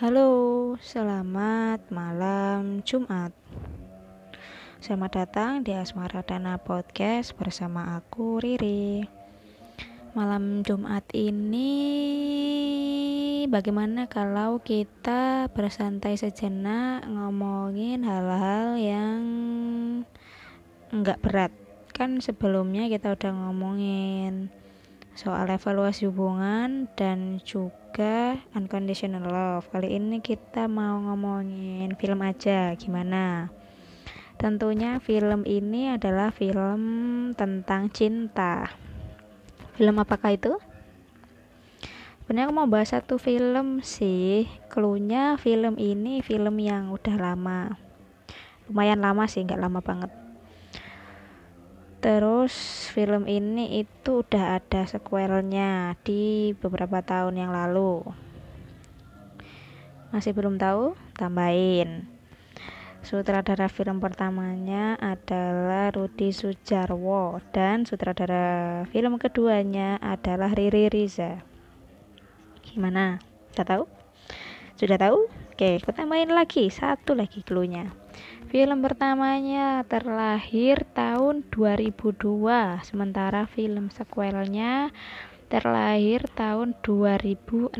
Halo, selamat malam Jumat. Selamat datang di Asmara Dana Podcast bersama aku Riri. Malam Jumat ini bagaimana kalau kita bersantai sejenak ngomongin hal-hal yang enggak berat? Kan sebelumnya kita udah ngomongin soal evaluasi hubungan dan juga unconditional love. Kali ini kita mau ngomongin film aja, gimana? Tentunya film ini adalah film tentang cinta. Film apakah itu? Sebenarnya aku mau bahas satu film sih. Klunya film ini film yang udah lama. Lumayan lama sih, nggak lama banget Terus film ini itu udah ada sequelnya di beberapa tahun yang lalu. Masih belum tahu? Tambahin. Sutradara film pertamanya adalah Rudi Sujarwo dan sutradara film keduanya adalah Riri Riza. Gimana? Sudah tahu? Sudah tahu? Oke, kita tambahin lagi satu lagi clue-nya. Film pertamanya terlahir tahun 2002, sementara film sequelnya terlahir tahun 2016.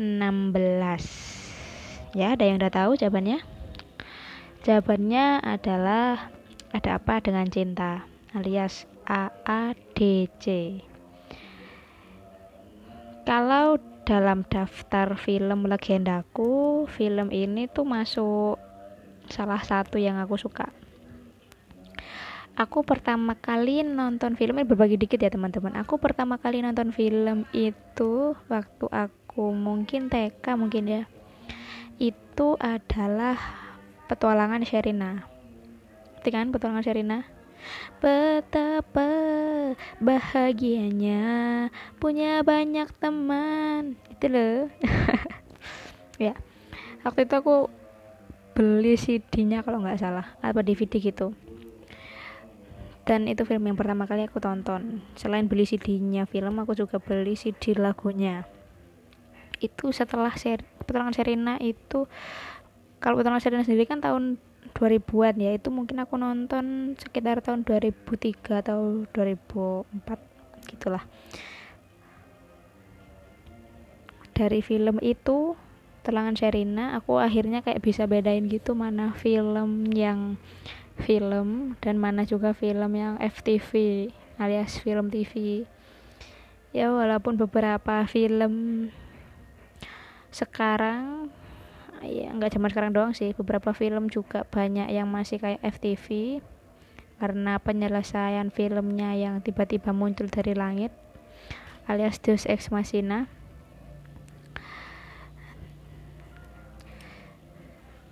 Ya, ada yang udah tahu jawabannya? Jawabannya adalah ada apa dengan cinta alias AADC. Kalau dalam daftar film legendaku, film ini tuh masuk salah satu yang aku suka. Aku pertama kali nonton film ini berbagi dikit ya teman-teman. Aku pertama kali nonton film itu waktu aku mungkin TK mungkin ya. Itu adalah petualangan Sherina. Kan petualangan Sherina? Betapa bahagianya punya banyak teman. Itu loh. Ya waktu itu aku beli CD-nya kalau nggak salah apa DVD gitu. Dan itu film yang pertama kali aku tonton. Selain beli CD-nya film aku juga beli CD lagunya. Itu setelah ser petualangan Serena itu kalau petualangan Serena sendiri kan tahun 2000-an ya itu mungkin aku nonton sekitar tahun 2003 atau 2004 gitulah. Dari film itu telangan Sherina aku akhirnya kayak bisa bedain gitu mana film yang film dan mana juga film yang FTV alias film TV ya walaupun beberapa film sekarang ya nggak cuma sekarang doang sih beberapa film juga banyak yang masih kayak FTV karena penyelesaian filmnya yang tiba-tiba muncul dari langit alias Deus Ex Machina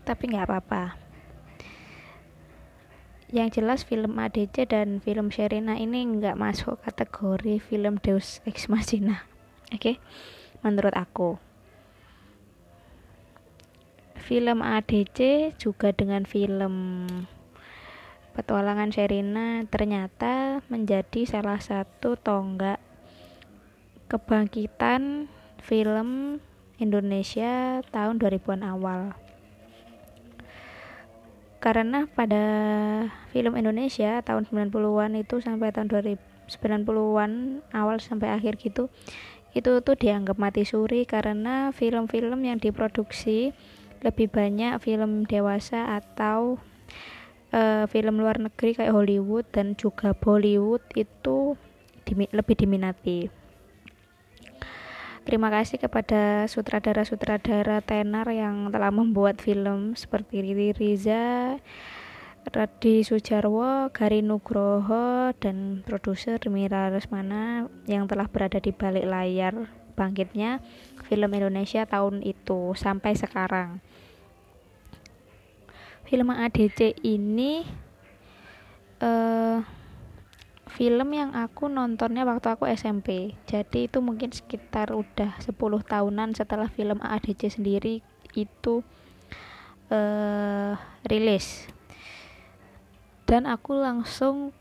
tapi nggak apa-apa. Yang jelas film ADC dan film Sherina ini nggak masuk kategori film Deus Ex Machina. Oke? Okay? menurut aku. Film ADC juga dengan film petualangan Sherina ternyata menjadi salah satu tonggak kebangkitan film Indonesia tahun 2000-an awal karena pada film Indonesia tahun 90-an itu sampai tahun 2090-an awal sampai akhir gitu itu tuh dianggap mati suri karena film-film yang diproduksi lebih banyak film dewasa atau uh, film luar negeri kayak Hollywood dan juga Bollywood itu dimi lebih diminati Terima kasih kepada sutradara-sutradara tenar yang telah membuat film seperti Riri Riza, Radi Sujarwo, Gari Nugroho, dan produser Mira Resmana yang telah berada di balik layar bangkitnya film Indonesia tahun itu sampai sekarang. Film ADC ini uh, film yang aku nontonnya waktu aku SMP jadi itu mungkin sekitar udah 10 tahunan setelah film AADC sendiri itu uh, rilis. Dan aku langsung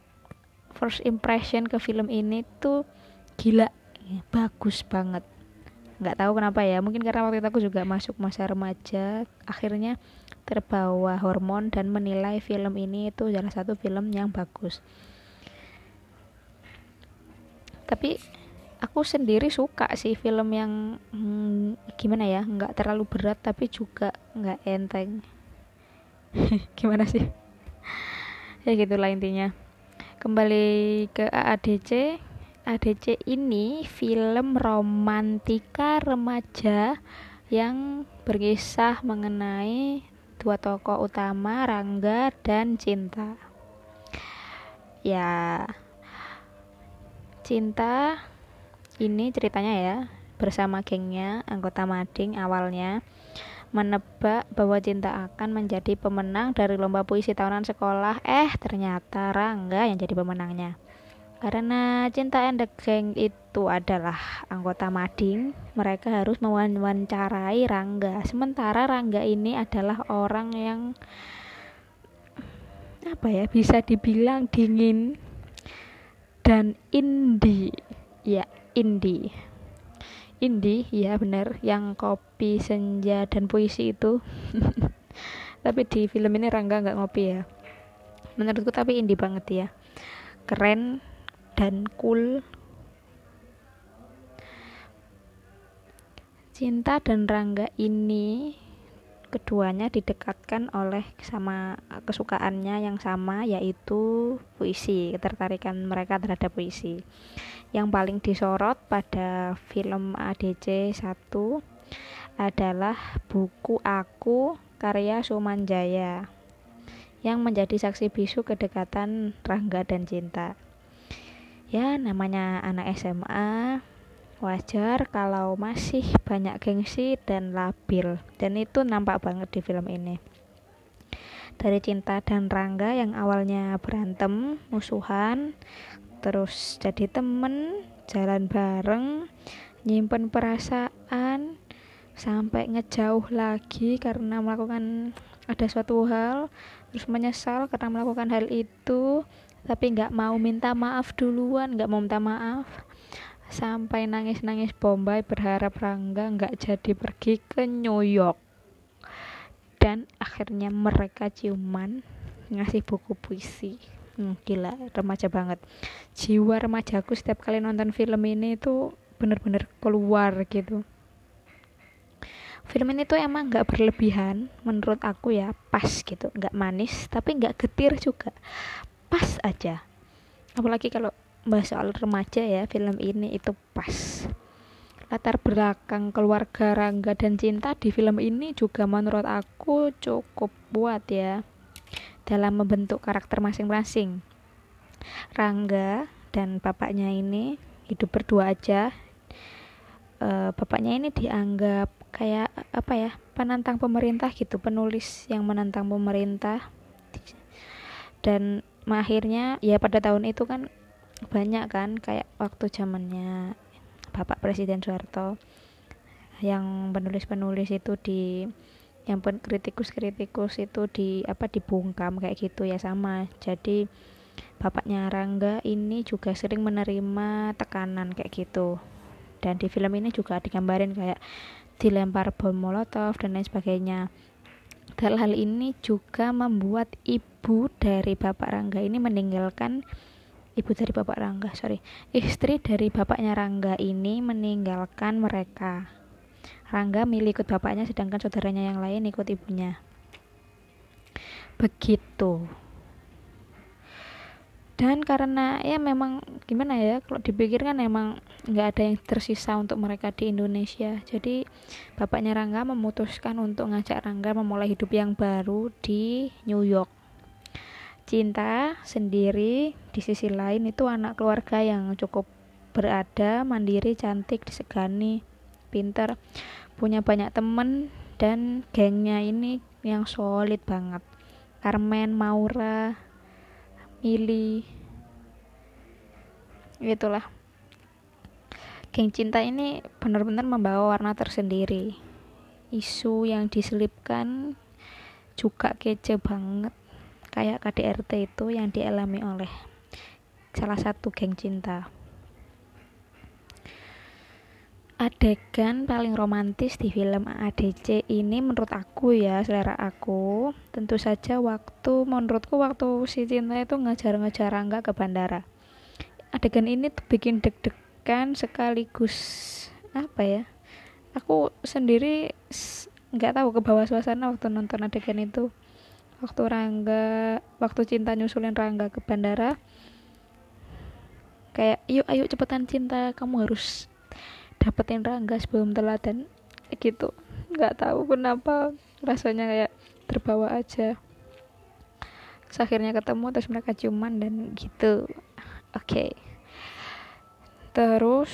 first impression ke film ini tuh gila bagus banget. Nggak tahu kenapa ya mungkin karena waktu itu aku juga masuk masa remaja akhirnya terbawa hormon dan menilai film ini itu salah satu film yang bagus tapi aku sendiri suka sih film yang hmm, gimana ya nggak terlalu berat tapi juga nggak enteng. Gimana sih? Ya gitulah intinya. Kembali ke AADC ADC ini film romantika remaja yang berkisah mengenai dua tokoh utama Rangga dan Cinta. Ya, Cinta ini ceritanya ya bersama gengnya anggota Mading awalnya menebak bahwa Cinta akan menjadi pemenang dari lomba puisi tahunan sekolah. Eh, ternyata Rangga yang jadi pemenangnya. Karena Cinta and the Gang itu adalah anggota Mading, mereka harus mewawancarai Rangga. Sementara Rangga ini adalah orang yang apa ya, bisa dibilang dingin dan indie. Ya, indie. Indie, ya benar, yang kopi, senja dan puisi itu. tapi di film ini Rangga nggak ngopi ya. Menurutku tapi indie banget ya. Keren, dan cool Cinta dan Rangga ini keduanya didekatkan oleh sama kesukaannya yang sama yaitu puisi ketertarikan mereka terhadap puisi. Yang paling disorot pada film ADC 1 adalah buku Aku karya Sumanjaya yang menjadi saksi bisu kedekatan Rangga dan Cinta. Ya namanya anak SMA wajar kalau masih banyak gengsi dan labil dan itu nampak banget di film ini. Dari Cinta dan Rangga yang awalnya berantem musuhan terus jadi temen jalan bareng nyimpen perasaan sampai ngejauh lagi karena melakukan ada suatu hal terus menyesal karena melakukan hal itu tapi nggak mau minta maaf duluan nggak mau minta maaf sampai nangis-nangis Bombay berharap Rangga nggak jadi pergi ke New York. Dan akhirnya mereka ciuman ngasih buku puisi. Hmm, gila remaja banget. Jiwa remajaku setiap kali nonton film ini tuh bener-bener keluar gitu. Film ini tuh emang nggak berlebihan menurut aku ya pas gitu. Nggak manis tapi nggak getir juga. Pas aja. Apalagi kalau bahas soal remaja ya film ini itu pas. Latar belakang keluarga Rangga dan Cinta di film ini juga menurut aku cukup buat ya dalam membentuk karakter masing-masing. Rangga dan bapaknya ini hidup berdua aja. E, bapaknya ini dianggap kayak apa ya penantang pemerintah gitu penulis yang menantang pemerintah. Dan akhirnya ya pada tahun itu kan banyak kan kayak waktu zamannya Bapak Presiden Soeharto yang penulis-penulis itu di yang pun kritikus-kritikus itu di apa dibungkam kayak gitu ya sama. Jadi bapaknya Rangga ini juga sering menerima tekanan kayak gitu. Dan di film ini juga digambarin kayak dilempar bom molotov dan lain sebagainya. Hal-hal ini juga membuat ibu dari Bapak Rangga ini meninggalkan ibu dari Bapak Rangga, sorry, istri dari bapaknya Rangga ini meninggalkan mereka. Rangga milih ikut bapaknya, sedangkan saudaranya yang lain ikut ibunya. Begitu dan karena ya memang gimana ya kalau dipikirkan emang nggak ada yang tersisa untuk mereka di Indonesia jadi bapaknya Rangga memutuskan untuk ngajak Rangga memulai hidup yang baru di New York Cinta sendiri di sisi lain itu anak keluarga yang cukup berada, mandiri, cantik, disegani, pinter, punya banyak temen dan gengnya ini yang solid banget. Carmen, Maura, Mili itulah. Geng cinta ini benar-benar membawa warna tersendiri. Isu yang diselipkan juga kece banget kayak KDRT itu yang dialami oleh salah satu geng cinta. Adegan paling romantis di film ADC ini menurut aku ya selera aku. Tentu saja waktu menurutku waktu si Cinta itu ngejar-ngejar Rangga ke bandara. Adegan ini tuh bikin deg-degan sekaligus apa ya aku sendiri nggak tahu ke bawah suasana waktu nonton adegan itu waktu Rangga waktu cinta nyusulin Rangga ke bandara kayak yuk ayo cepetan cinta kamu harus dapetin Rangga sebelum telat dan gitu. Nggak tahu kenapa rasanya kayak terbawa aja. Terus akhirnya ketemu terus mereka ciuman dan gitu. Oke. Okay. terus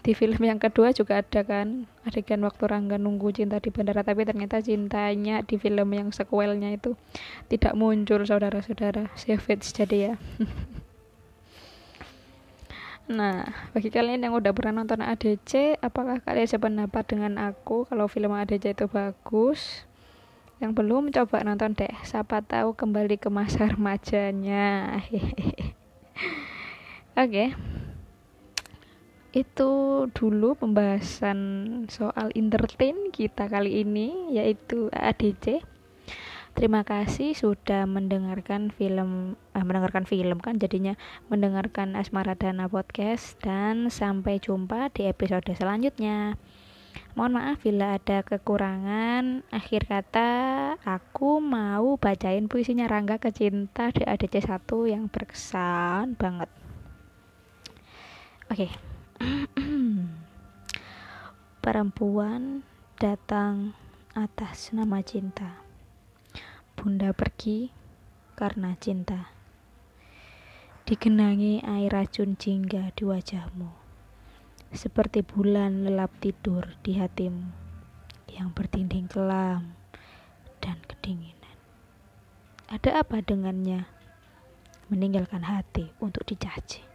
di film yang kedua juga ada kan adegan waktu Rangga nunggu cinta di bandara tapi ternyata cintanya di film yang sequelnya itu tidak muncul saudara-saudara savage jadi ya Nah, bagi kalian yang udah pernah nonton ADC, apakah kalian sependapat dengan aku kalau film ADC itu bagus? Yang belum coba nonton deh, siapa tahu kembali ke masa remajanya. Oke. Okay. Itu dulu pembahasan soal entertain kita kali ini yaitu ADC. Terima kasih sudah mendengarkan film eh, mendengarkan film kan jadinya mendengarkan Asmara Dana podcast dan sampai jumpa di episode selanjutnya. Mohon maaf bila ada kekurangan. Akhir kata, aku mau bacain puisinya Rangga Kecinta di ADC 1 yang berkesan banget. Oke. Okay. Perempuan datang atas nama cinta. Bunda pergi karena cinta. Digenangi air racun jingga di wajahmu, seperti bulan lelap tidur di hatimu yang bertinding kelam dan kedinginan. Ada apa dengannya? Meninggalkan hati untuk dicaci.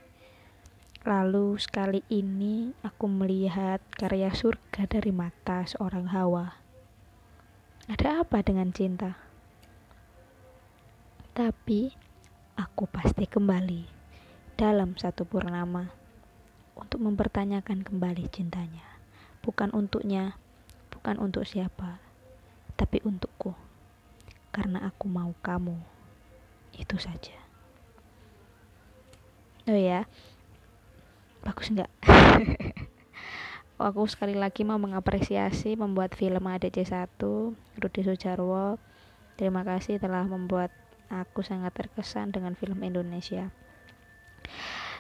Lalu sekali ini aku melihat karya surga dari mata seorang hawa. Ada apa dengan cinta? Tapi aku pasti kembali dalam satu purnama untuk mempertanyakan kembali cintanya. Bukan untuknya, bukan untuk siapa, tapi untukku. Karena aku mau kamu. Itu saja. Oh ya. Bagus enggak? aku sekali lagi mau mengapresiasi membuat film ADC 1 Rudi Sujarwo. Terima kasih telah membuat aku sangat terkesan dengan film Indonesia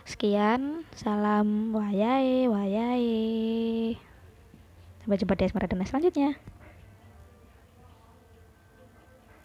sekian salam wayai wayai sampai jumpa di asmara dan selanjutnya